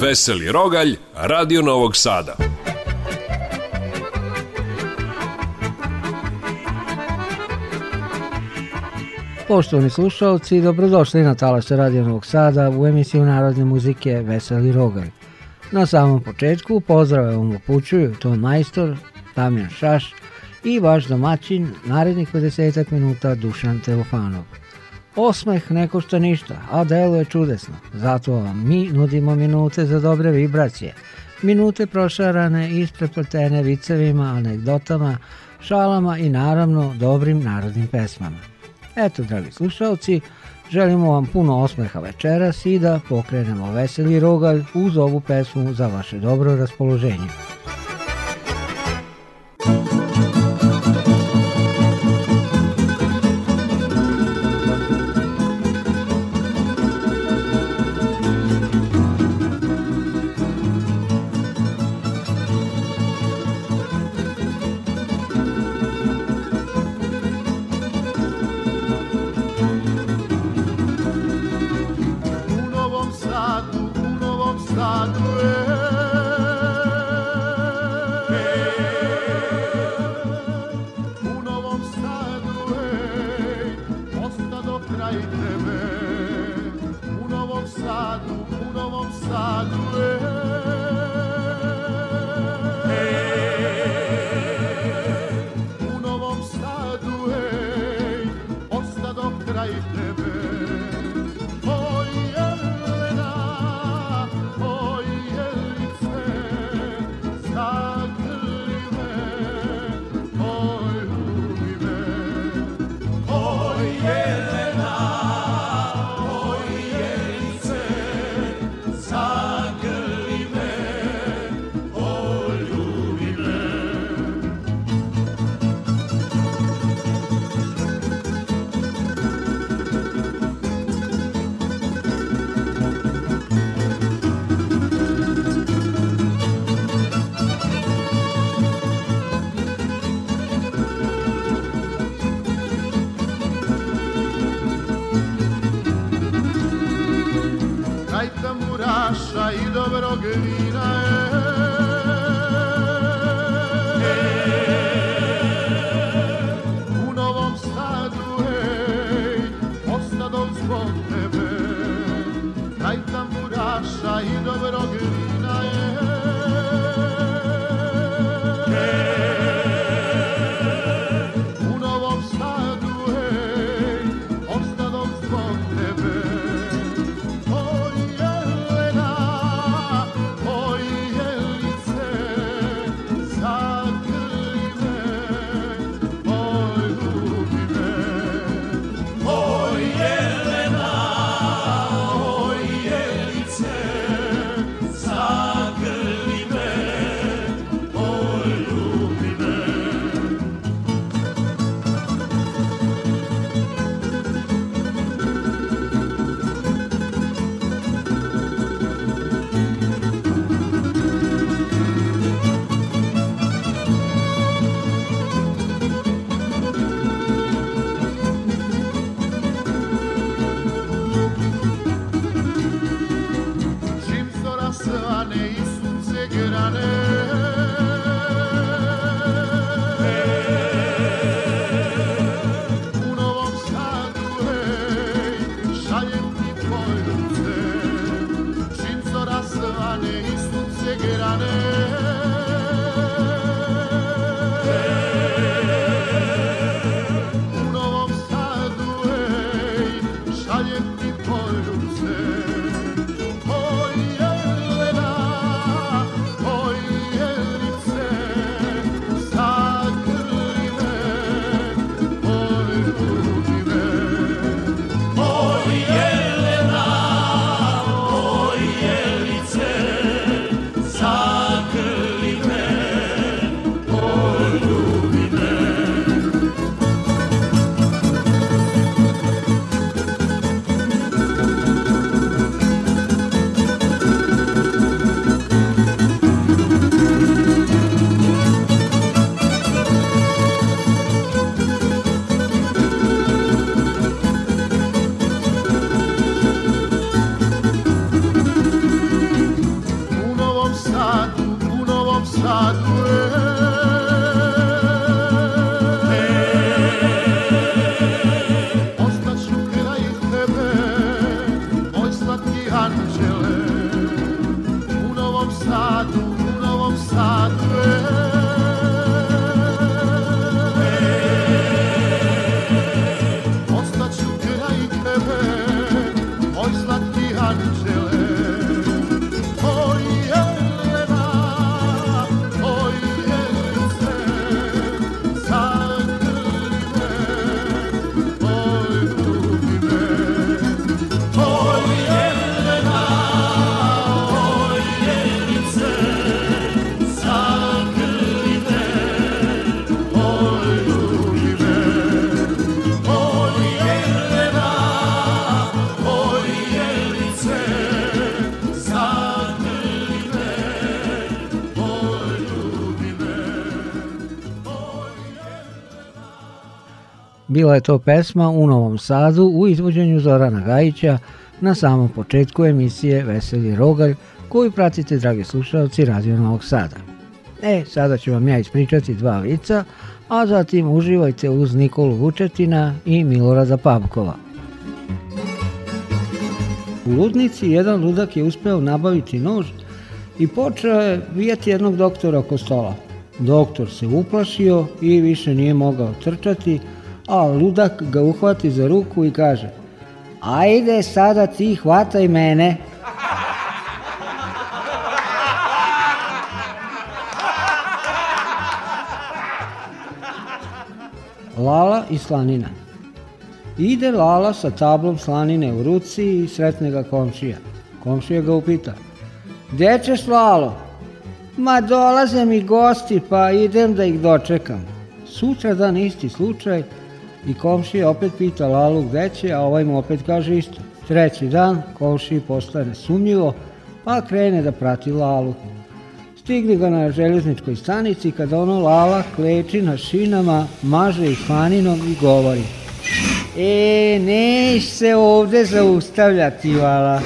Veseli Rogalj, Radio Novog Sada. Poštovani slušalci, dobrodošli na Talašte Radio Novog Sada u emisiju narodne muzike Veseli Rogalj. Na samom početku pozdrave vam upućuju Ton Majstor, Damjan Šaš i vaš domaćin narednih 50 minuta Dušan Teofanov. Osmeh ne košta ništa, a deluje čudesno. Zato vam mi nudimo minute za dobre vibracije. Minute prošarane, isprepletene vicevima, anegdotama, šalama i naravno dobrim narodnim pesmama. Eto, dragi slušalci, želimo vam puno osmeha večeras i da pokrenemo veseli rogalj uz ovu pesmu za vaše dobro raspoloženje. Thank Bila je to pesma u Novom Sadu u izvođenju Zorana Gajića na samom početku emisije Veseli Rogalj koju pratite, dragi slušalci, Radio Novog Sada. E, sada ću vam ja ispričati dva vica, a zatim uživajte uz Nikolu Vučetina i Milorada Pavkova. U ludnici jedan ludak je uspeo nabaviti nož i počeo je vijeti jednog doktora oko stola. Doktor se uplašio i više nije mogao trčati, a ludak ga uhvati za ruku i kaže Ajde sada ti hvataj mene. Lala i slanina. Ide Lala sa tablom slanine u ruci i sretne ga komšija. Komšija ga upita. Gde ćeš Lalo? Ma dolaze mi gosti pa idem da ih dočekam. Sutra dan isti slučaj, i komšija opet pita Lalu gde će, a ovaj mu opet kaže isto. Treći dan komšiji postane sumnjivo, pa krene da prati Lalu. Stigli ga na železničkoj stanici kada ono Lala kleči na šinama, maže ih faninom i govori. E, neš se ovde zaustavljati, Lala.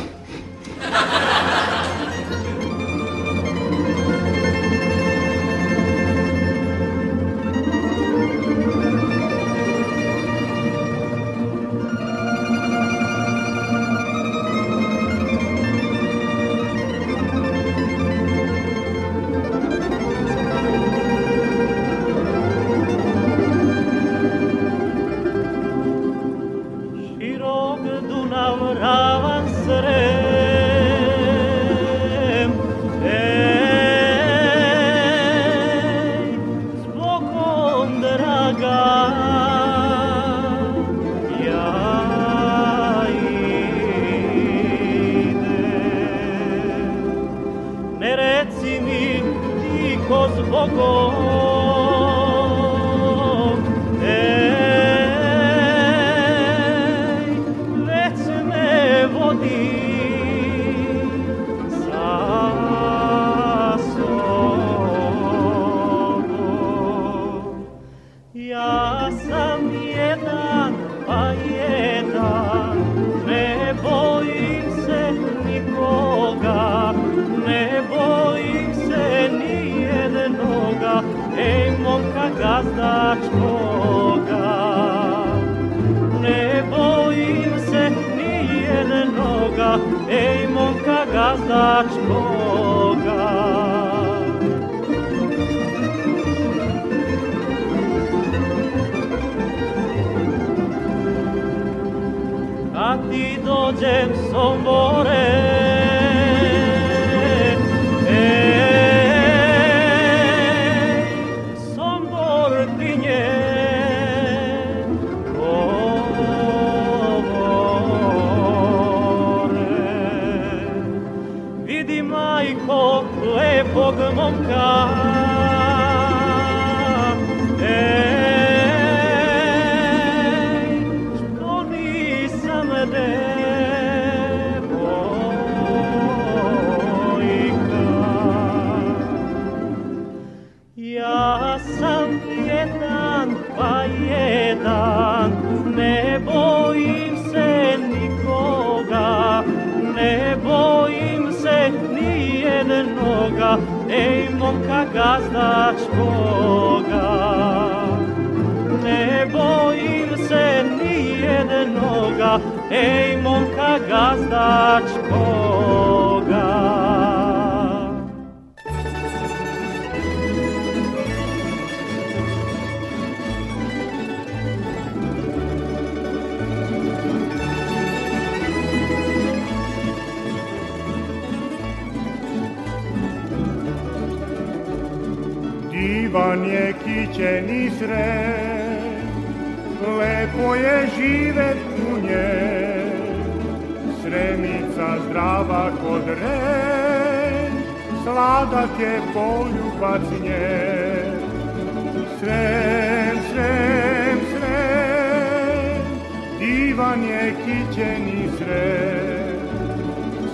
gazdačkoga Ne bojim se ni jednoga Ej momka gazdačkoga Kad ti dođem sombore Boga gazdačkoga. Ne bojim se ni jednoga, ej momka gazdačkoga. je kićeni sre lepo je živet u nje, sremica zdrava kod re sladak je poljubac nje. Srem, srem, srem, divan je kićeni sre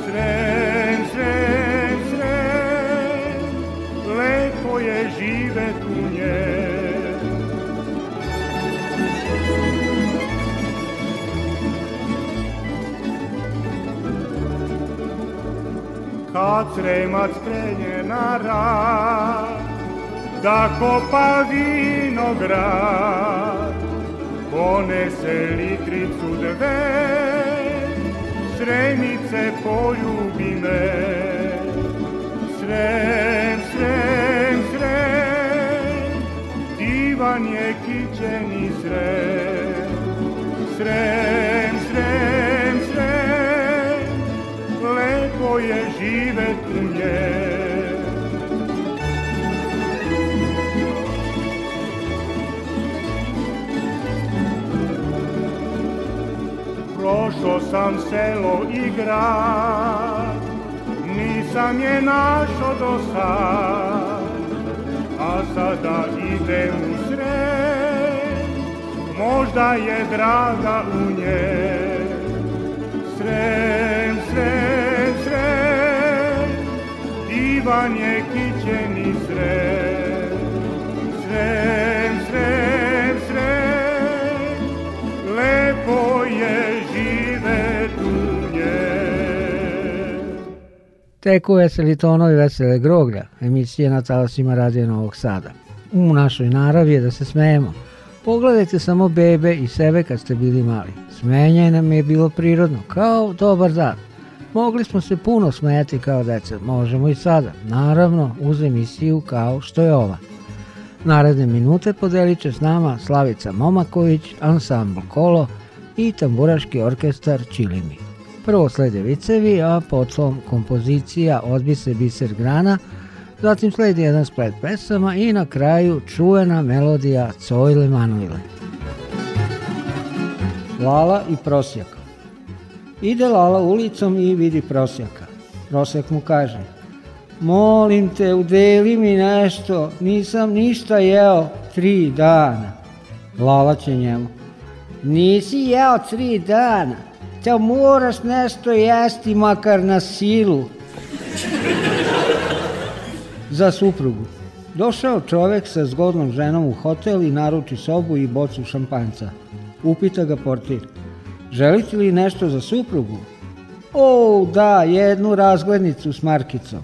srem, srem, koje žive tu nje. Kad sremac krenje na rad, da kopa vinograd, ponese litricu dve, sremice poljubi me. Srem, srem, Ivan je kićeni srem, srem, srem, srem, lepo je živet u njem. Prošao sam selo i grad, nisam je našao do sad, a sada idem u možda je draga u nje. Srem, srem, srem, divan je kićeni srem. Srem, srem, srem, lepo je žive tu nje. Teku veseli tonovi vesele groglja, emisije na talasima Radio Novog Sada. U našoj naravi je da se smejemo, Pogledajte samo bebe i sebe kad ste bili mali. Smenjaj nam je bilo prirodno, kao dobar dan. Mogli smo se puno smejati kao deca, možemo i sada. Naravno, uz emisiju kao što je ova. Naredne minute podelit će s nama Slavica Momaković, ansambl Kolo i tamburaški orkestar Čilimi. Prvo slede vicevi, a potom kompozicija Odbi biser grana – Zatim sledi jedan splet pesama i na kraju čuvena melodija Cojle Manojle. Lala i prosjak. Ide Lala ulicom i vidi prosjaka. Prosjak mu kaže, molim te, udeli mi nešto, nisam ništa jeo tri dana. Lala će njemu, nisi jeo tri dana, te moraš nešto jesti makar na silu za suprugu. Došao čovek sa zgodnom ženom u hotel i naruči sobu i bocu šampanca. Upita ga portir. Želite li nešto za suprugu? O, da, jednu razglednicu s markicom.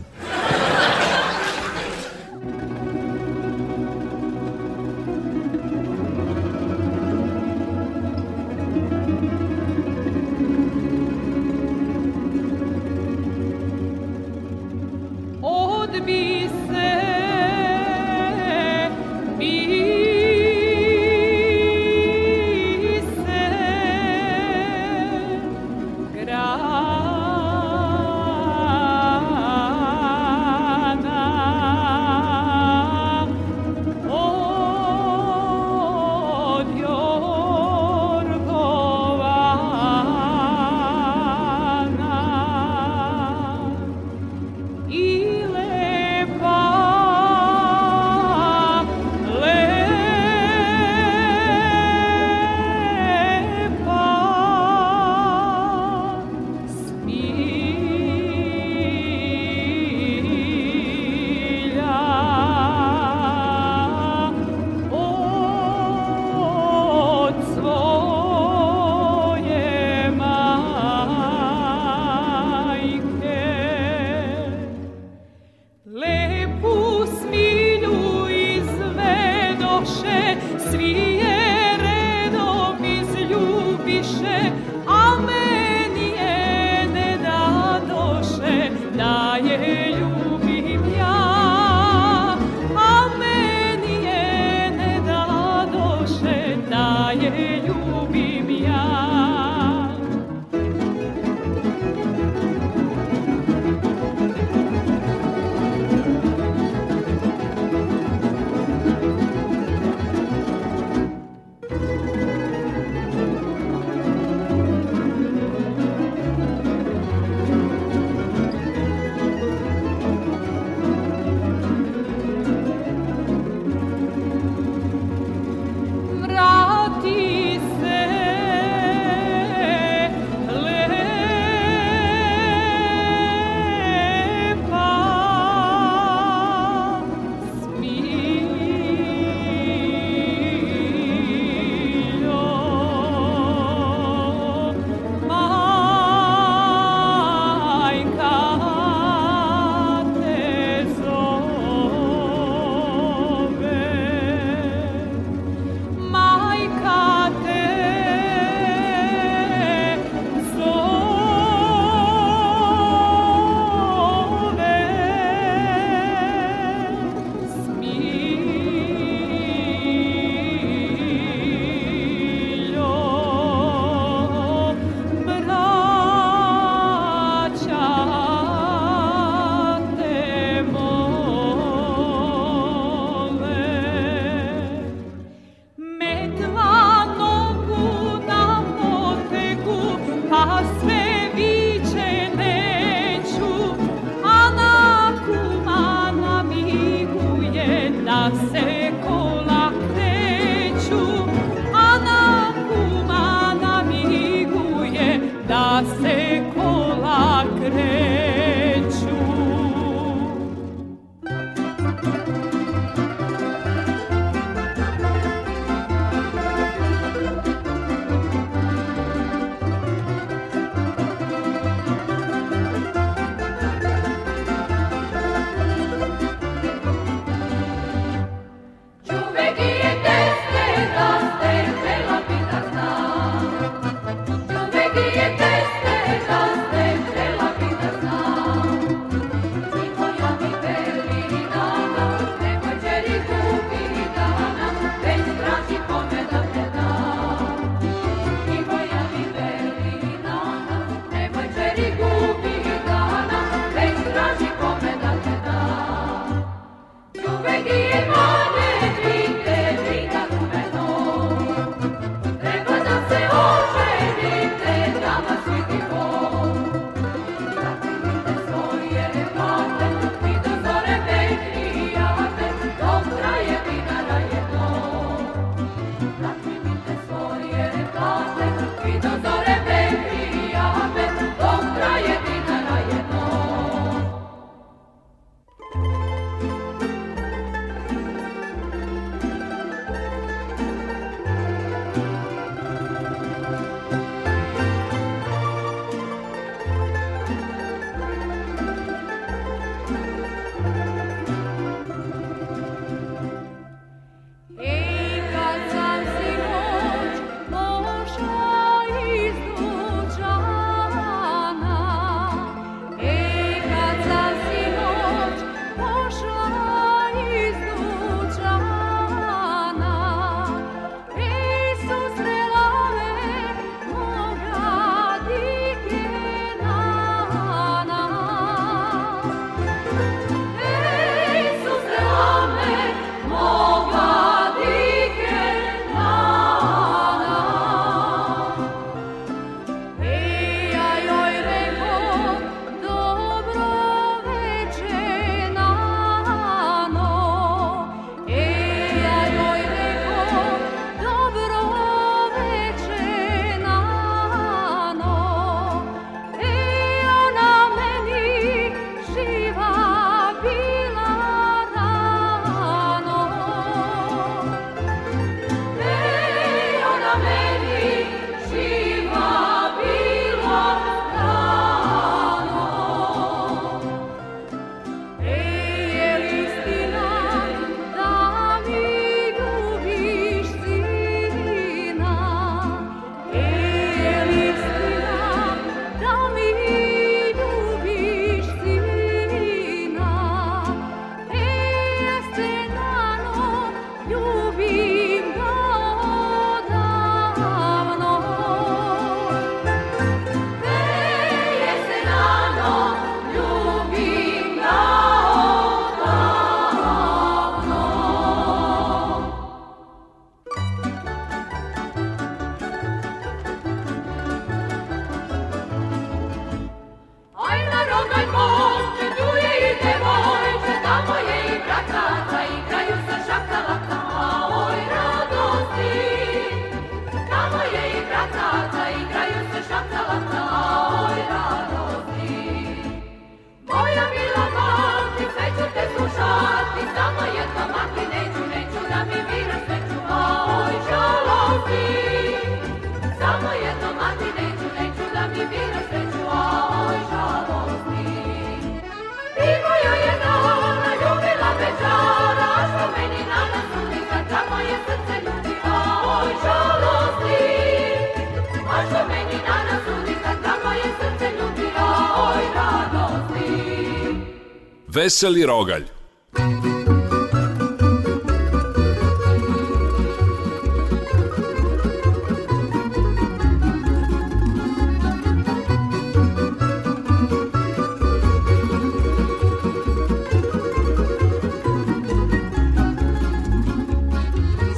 Veseli rogalj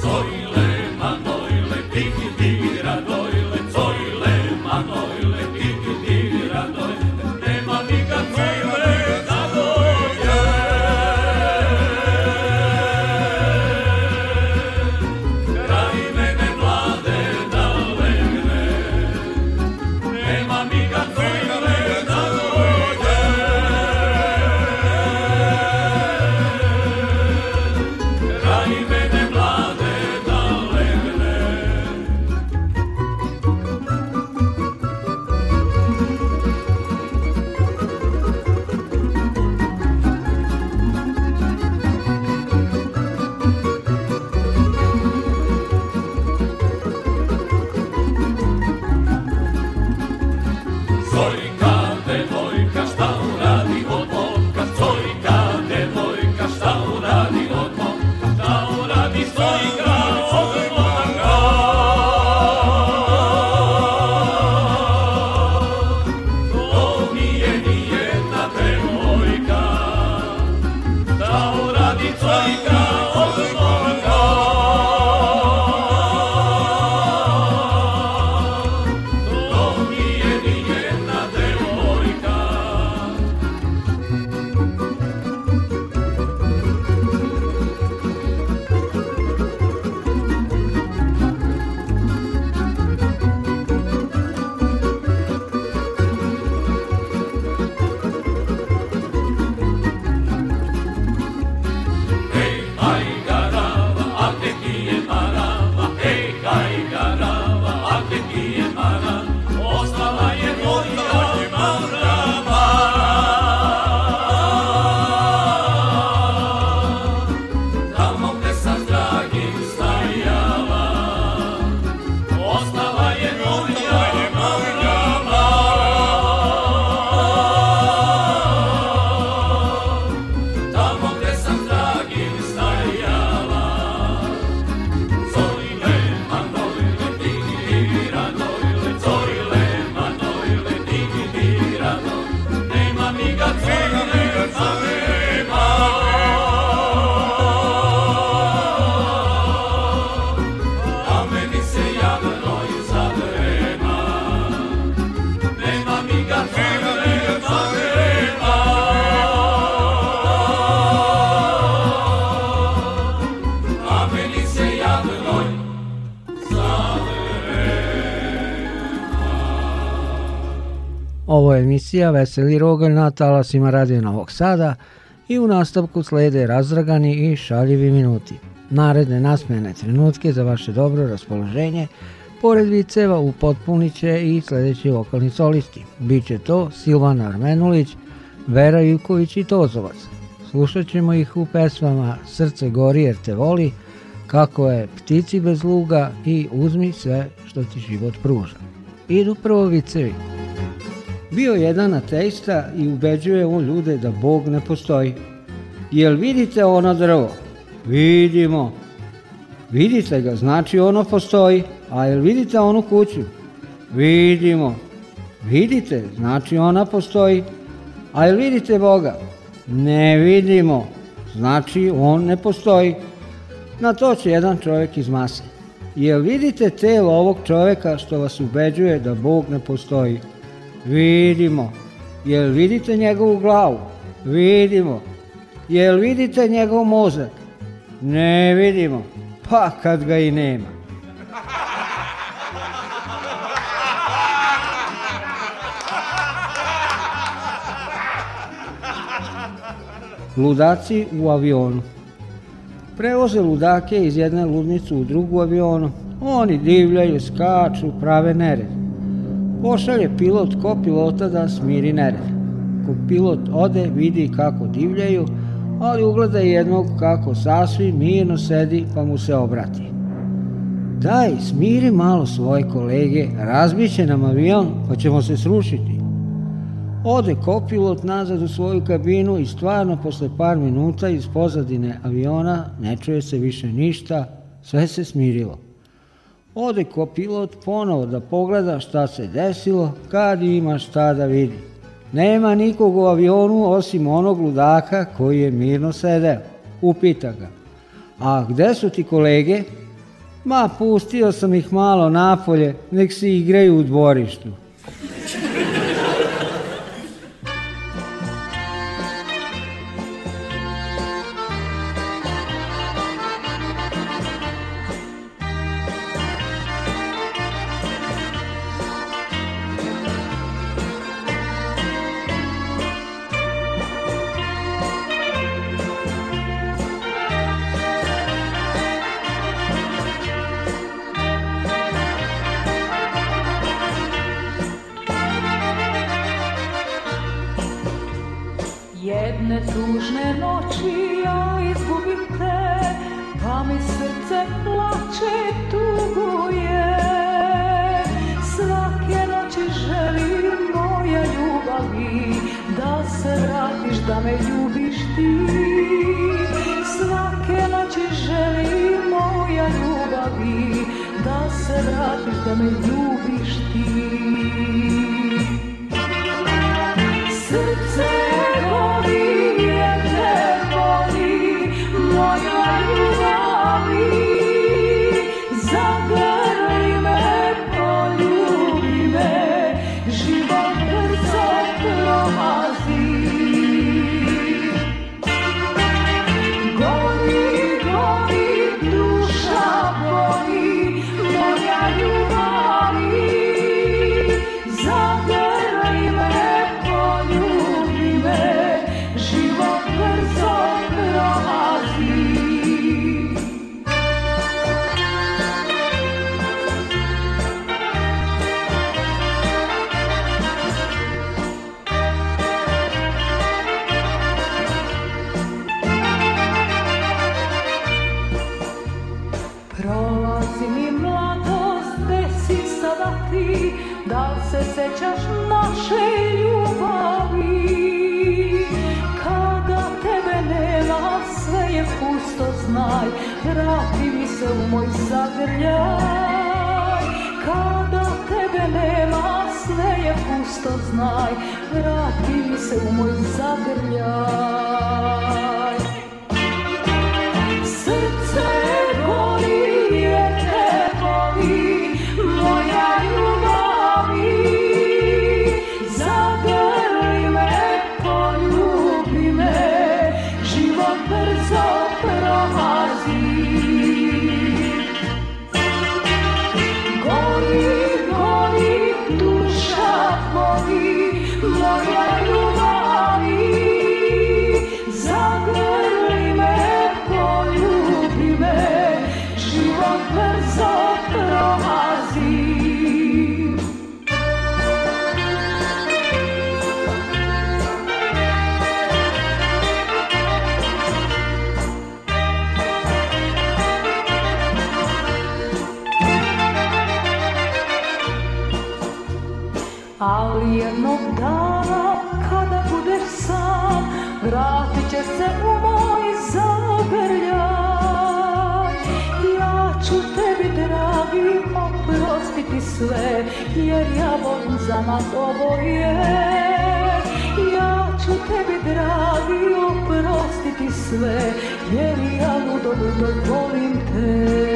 Sorry. emisija Veseli Rogalj na talasima Radio Novog Sada i u nastavku slede razdragani i šaljivi minuti. Naredne nasmene trenutke za vaše dobro raspoloženje pored viceva upotpunit će i sledeći vokalni solisti. Biće to Silvana Armenulić, Vera Ivković i Tozovac. Slušat ćemo ih u pesmama Srce gori jer te voli, Kako je ptici bez luga i Uzmi sve što ti život pruža. Idu prvo vicevi bio jedan ateista i ubeđuje on ljude da Bog ne postoji. Jel vidite ono drvo? Vidimo. Vidite ga, znači ono postoji. A jel vidite onu kuću? Vidimo. Vidite, znači ona postoji. A jel vidite Boga? Ne vidimo. Znači on ne postoji. Na to će jedan čovjek iz mase. Jel vidite telo ovog čovjeka što vas ubeđuje da Bog ne postoji? Vidimo. Jel vidite njegovu glavu? Vidimo. Jel vidite njegov mozak? Ne vidimo. Pa kad ga i nema. Ludaci u avionu Prevoze ludake iz jedne ludnice u drugu avionu. Oni divljaju, skaču, prave nered pošalje pilot ko pilota da smiri nered. Ko pilot ode, vidi kako divljaju, ali ugleda jednog kako sasvim mirno sedi pa mu se obrati. Daj, smiri malo svoje kolege, razbiće nam avion pa ćemo se srušiti. Ode kopilot nazad u svoju kabinu i stvarno posle par minuta iz pozadine aviona ne čuje se više ništa, sve se smirilo. Ode kopilot ponovo da pogleda šta se desilo kad ima šta da vidi. Nema nikog u avionu osim onog ludaka koji je mirno sedeo. Upita ga. A gde su ti kolege? Ma pustio sam ih malo napolje, nek se igraju u dvorištu. jedne tužne noći ja izgubih te, pa mi srce plače, tuguje. Svake noći želim moja ljubavi, da se vratiš, da me ljubiš ti. Svake noći želim moja ljubavi, da se vratiš, da me ljubiš ti. просто знай, радуйся в мой запирляй. nama je Ja ću tebi dragi oprostiti sve Jer ja ludo, ludo volim te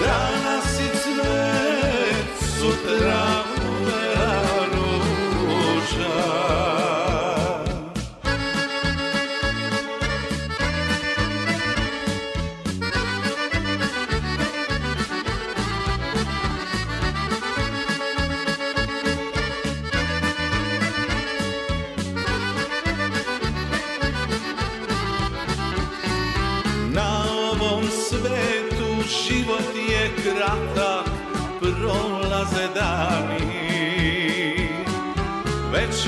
Yeah.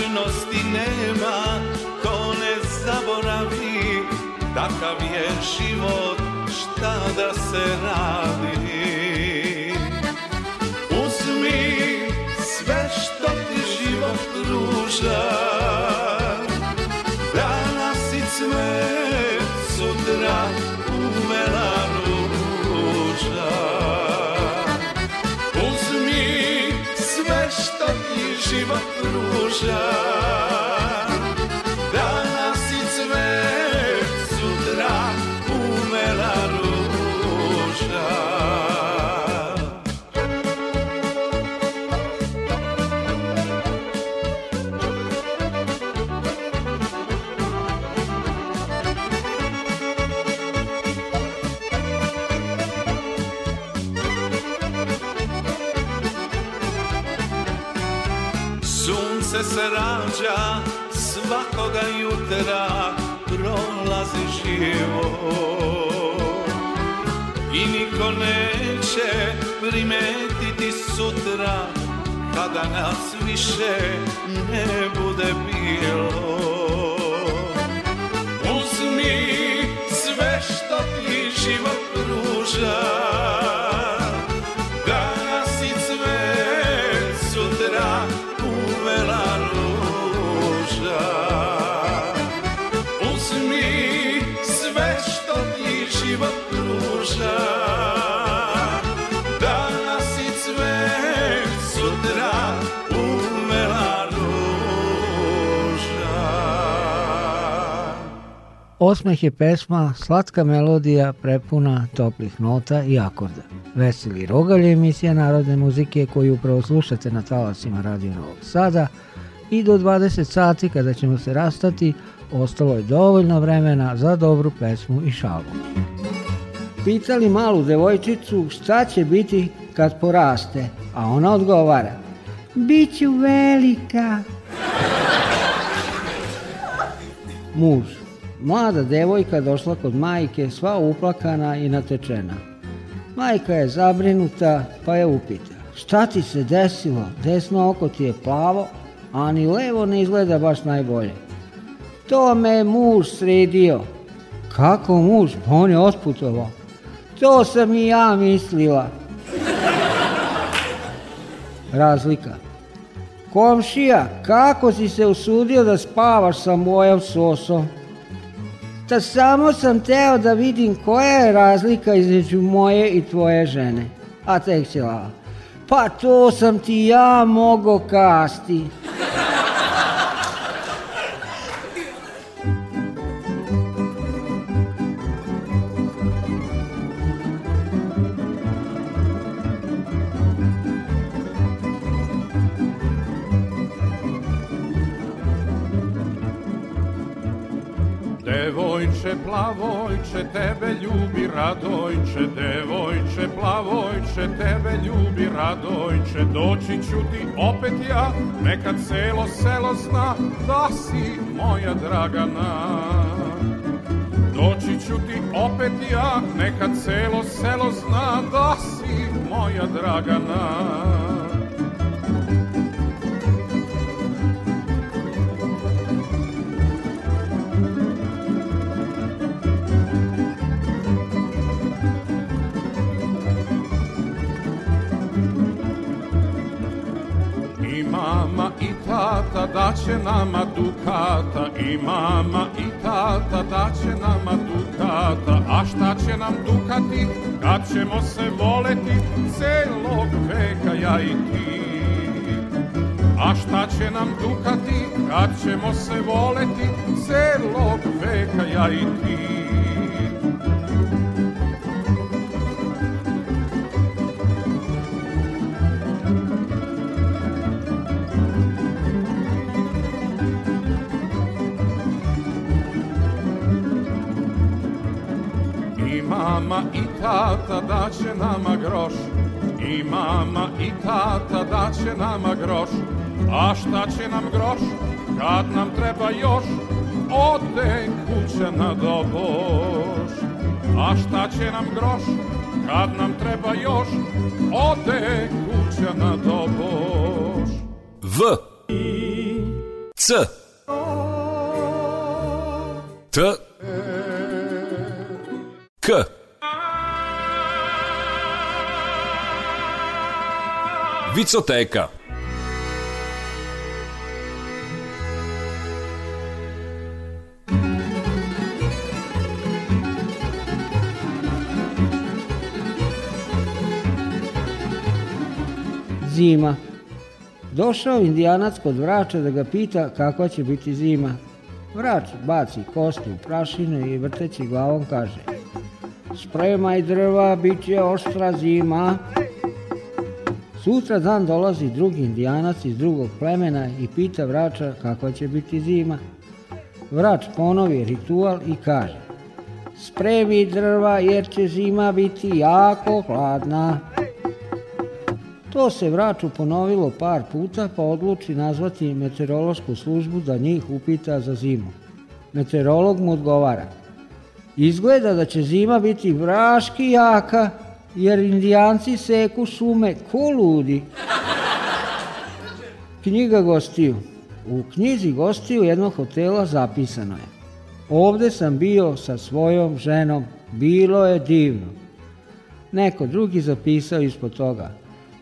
večnosti nema To ne zaboravi Takav je život, šta da se radi sutra kada nas više ne bude bilo Osmeh je pesma, slatka melodija prepuna toplih nota i akorda. Veseli Rogalj je emisija narodne muzike koju upravo slušate na talasima Radio Novog Sada i do 20 sati kada ćemo se rastati ostalo je dovoljno vremena za dobru pesmu i šalu. Pitali malu devojčicu šta će biti kad poraste, a ona odgovara Biću velika. Muž Mlada devojka došla kod majke, sva uplakana i natečena. Majka je zabrinuta, pa je upita. Šta ti se desilo? Desno oko ti je plavo, a ni levo ne izgleda baš najbolje. To me muž sredio. Kako muž? Pa on je otputovao. To sam i ja mislila. Razlika. Komšija, kako si se usudio da spavaš sa mojom sosom? Ta da samo sam teo da vidim koja je razlika između moje i tvoje žene. A tek će lava. Pa to sam ti ja mogo kasti. devojče, plavojče, tebe ljubi radojče, devojče, plavojče, tebe ljubi radojče, doći ću ti opet ja, neka celo selo zna da si moja dragana. Doći ću ti opet ja, neka celo selo zna da si moja dragana. tata, daće nama dukata I mama i tata, daće nama dukata A šta će nam dukati, kad ćemo se voleti Celog veka ja i ti A šta će nam dukati, kad ćemo se voleti Celog veka ja i ti mama i tata daće nama groš I mama i tata daće nama groš A šta će nam groš kad nam treba još Ode kuće na doboš A šta će nam groš kad nam treba još Ode kuće na doboš V I C T E Vicoteka. Zima. Došao indijanac kod vrača da ga pita kako će biti zima. Vrač baci kostu u prašinu i vrteći glavom kaže Spremaj drva, bit će oštra zima. Sutra dan dolazi drugi indijanac iz drugog plemena i pita vrača kakva će biti zima. Vrač ponovi ritual i kaže Spremi drva jer će zima biti jako hladna. To se vraču ponovilo par puta pa odluči nazvati meteorološku službu da njih upita za zimu. Meteorolog mu odgovara Izgleda da će zima biti vraški jaka jer indijanci seku šume ko ludi. Knjiga gostiju. U knjizi gostiju jednog hotela zapisano je. Ovde sam bio sa svojom ženom, bilo je divno. Neko drugi zapisao ispod toga.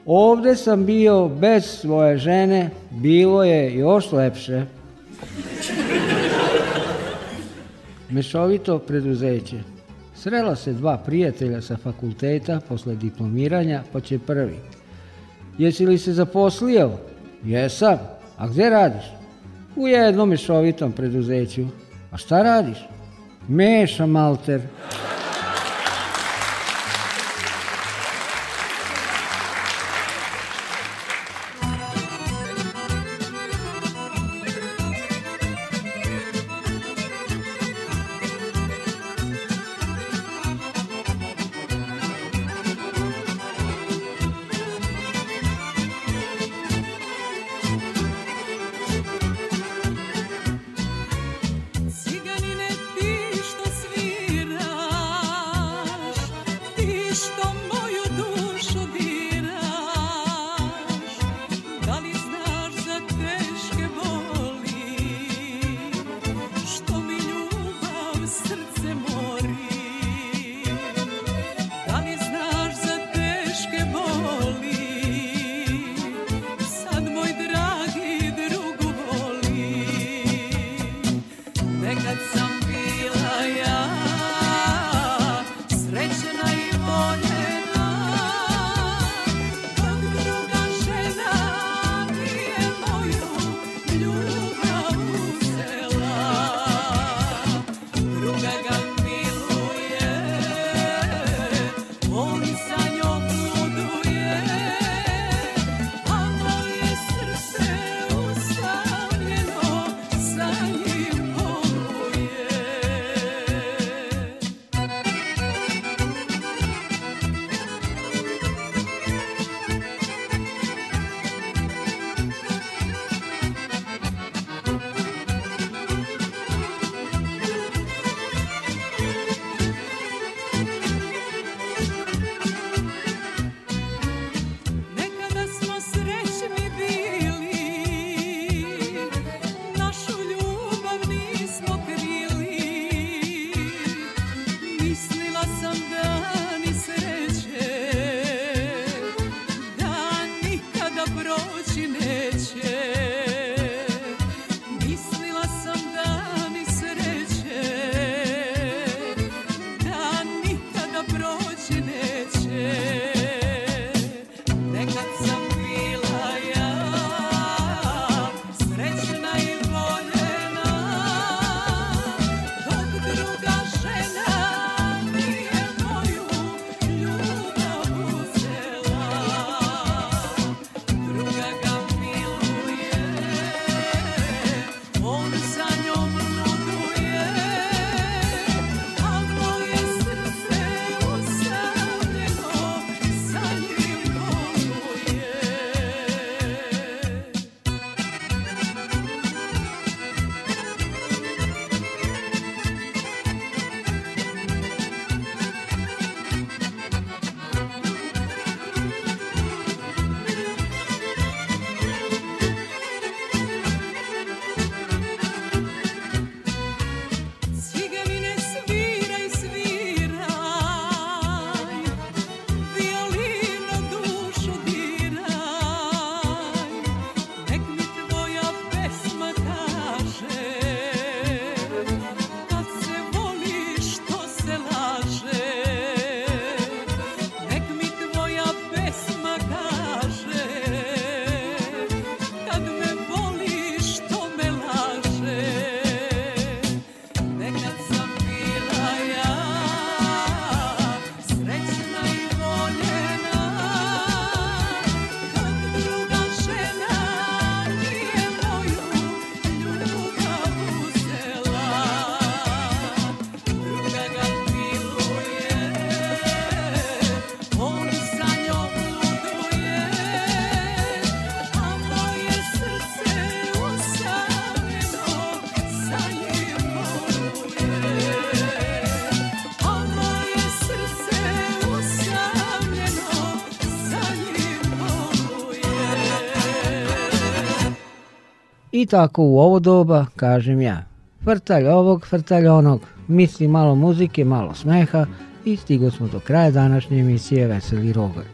Ovde sam bio bez svoje žene, bilo je još lepše. Mešovito preduzeće. Srela se dva prijatelja sa fakulteta posle diplomiranja, pa će prvi. Jesi li se zaposlio? Jesam. A gde radiš? U jednom mešovitom preduzeću. A šta radiš? Meša malter. I tako u ovo doba, kažem ja, frtalj ovog, frtalj onog, misli malo muzike, malo smeha i stigo smo do kraja današnje emisije Veseli Rogar.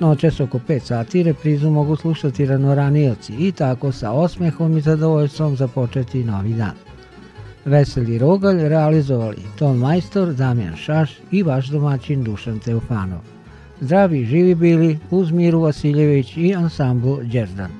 Noćas oko 5 sati reprizu mogu slušati ranoranioci i tako sa osmehom i zadovoljstvom započeti novi dan. Veseli Rogalj realizovali Ton Majstor, Damjan Šaš i vaš domaćin Dušan Teofanov. Zdravi živi bili uz Miru Vasiljević i ansamblu Đerdan.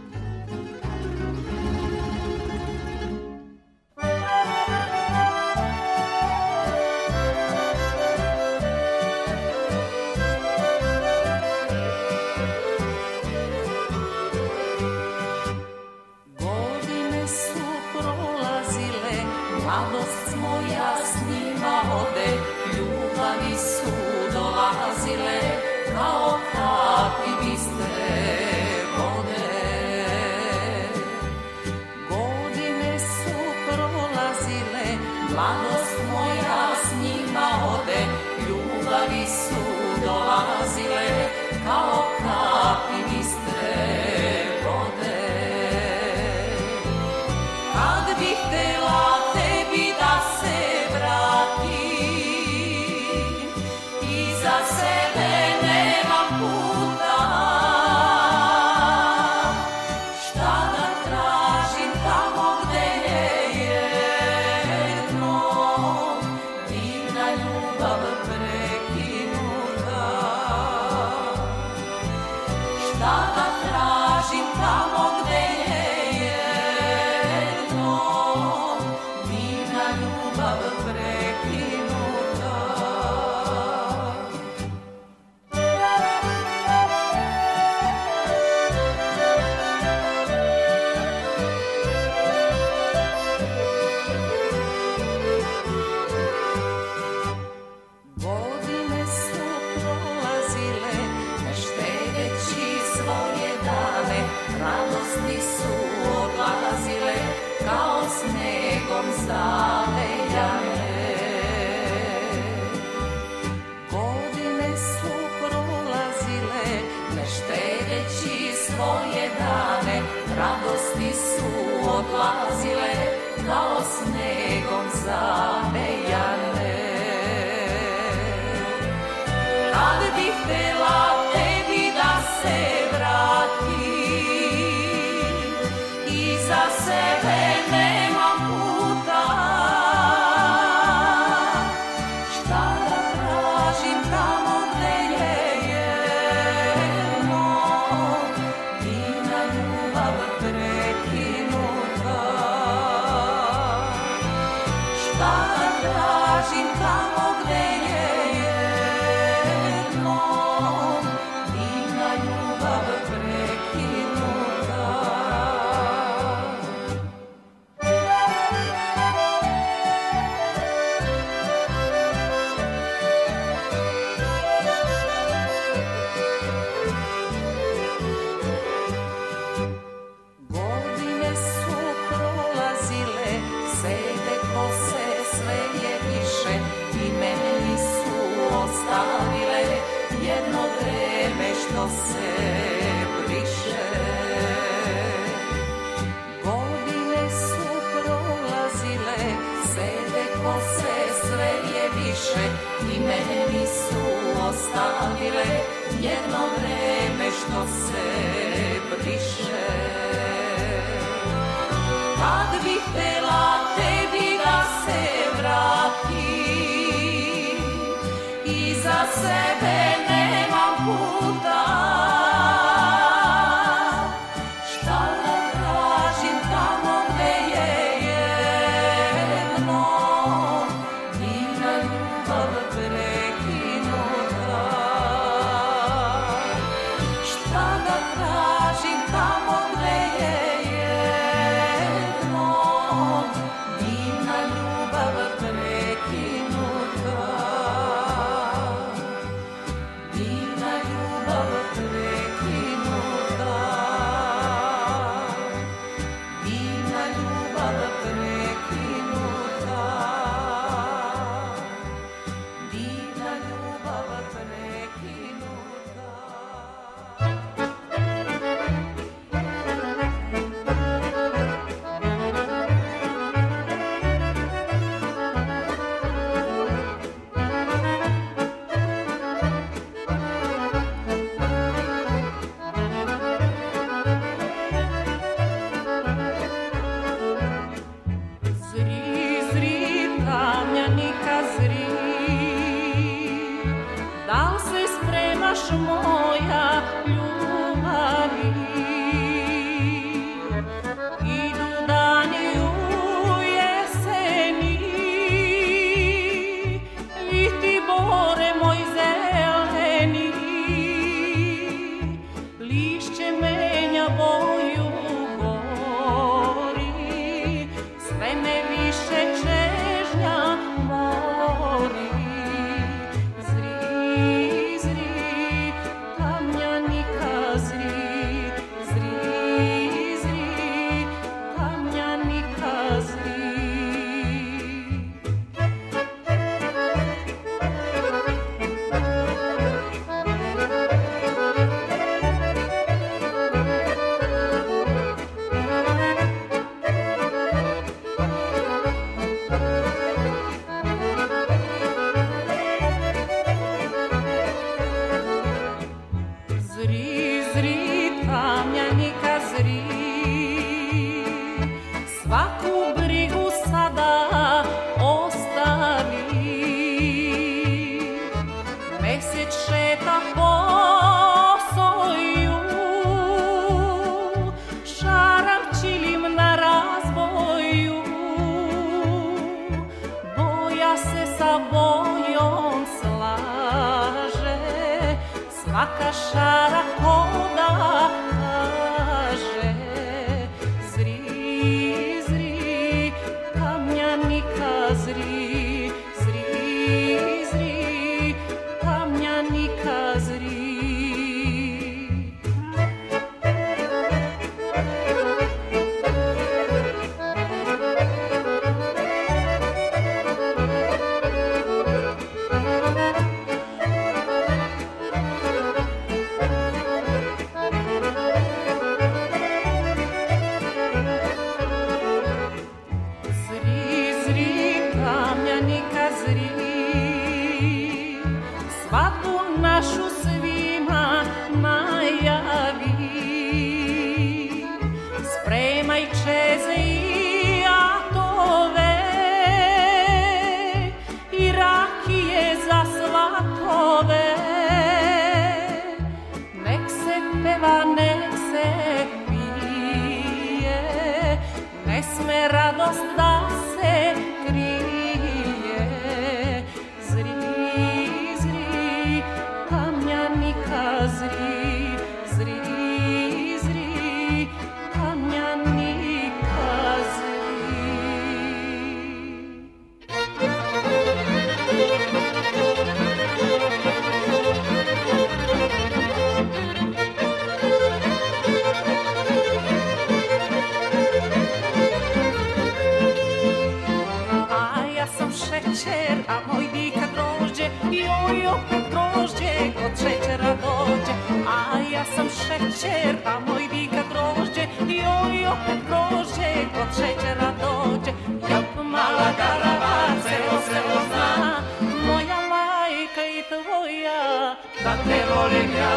volim ja,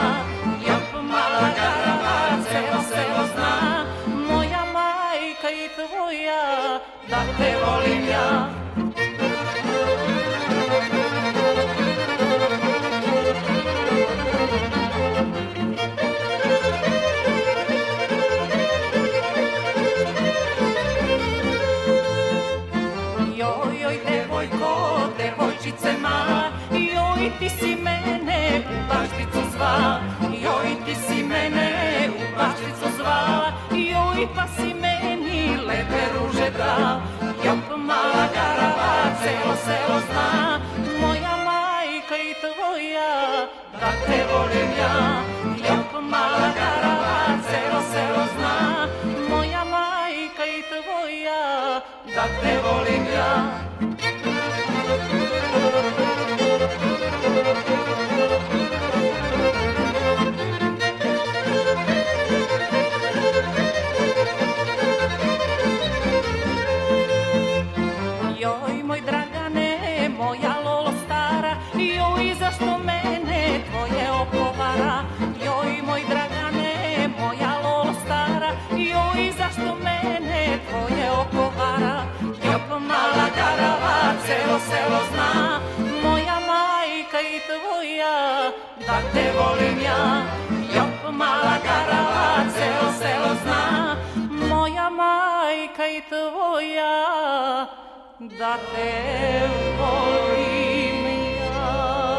ja mala garama, celo selo zna, moja majka i tvoja, da te volim ja. zvala, joj ti si mene u bašticu zvala, joj pa si meni lepe ruže dal, jop pa mala garava, celo selo zna, moja majka i tvoja, da te volim ja, jop pa mala garava, celo selo zna, moja majka i tvoja, da te volim ja. Thank you. celo selo zna Moja majka i tvoja Da te volim ja Jop mala garava Celo selo zna Moja majka i tvoja Da te volim ja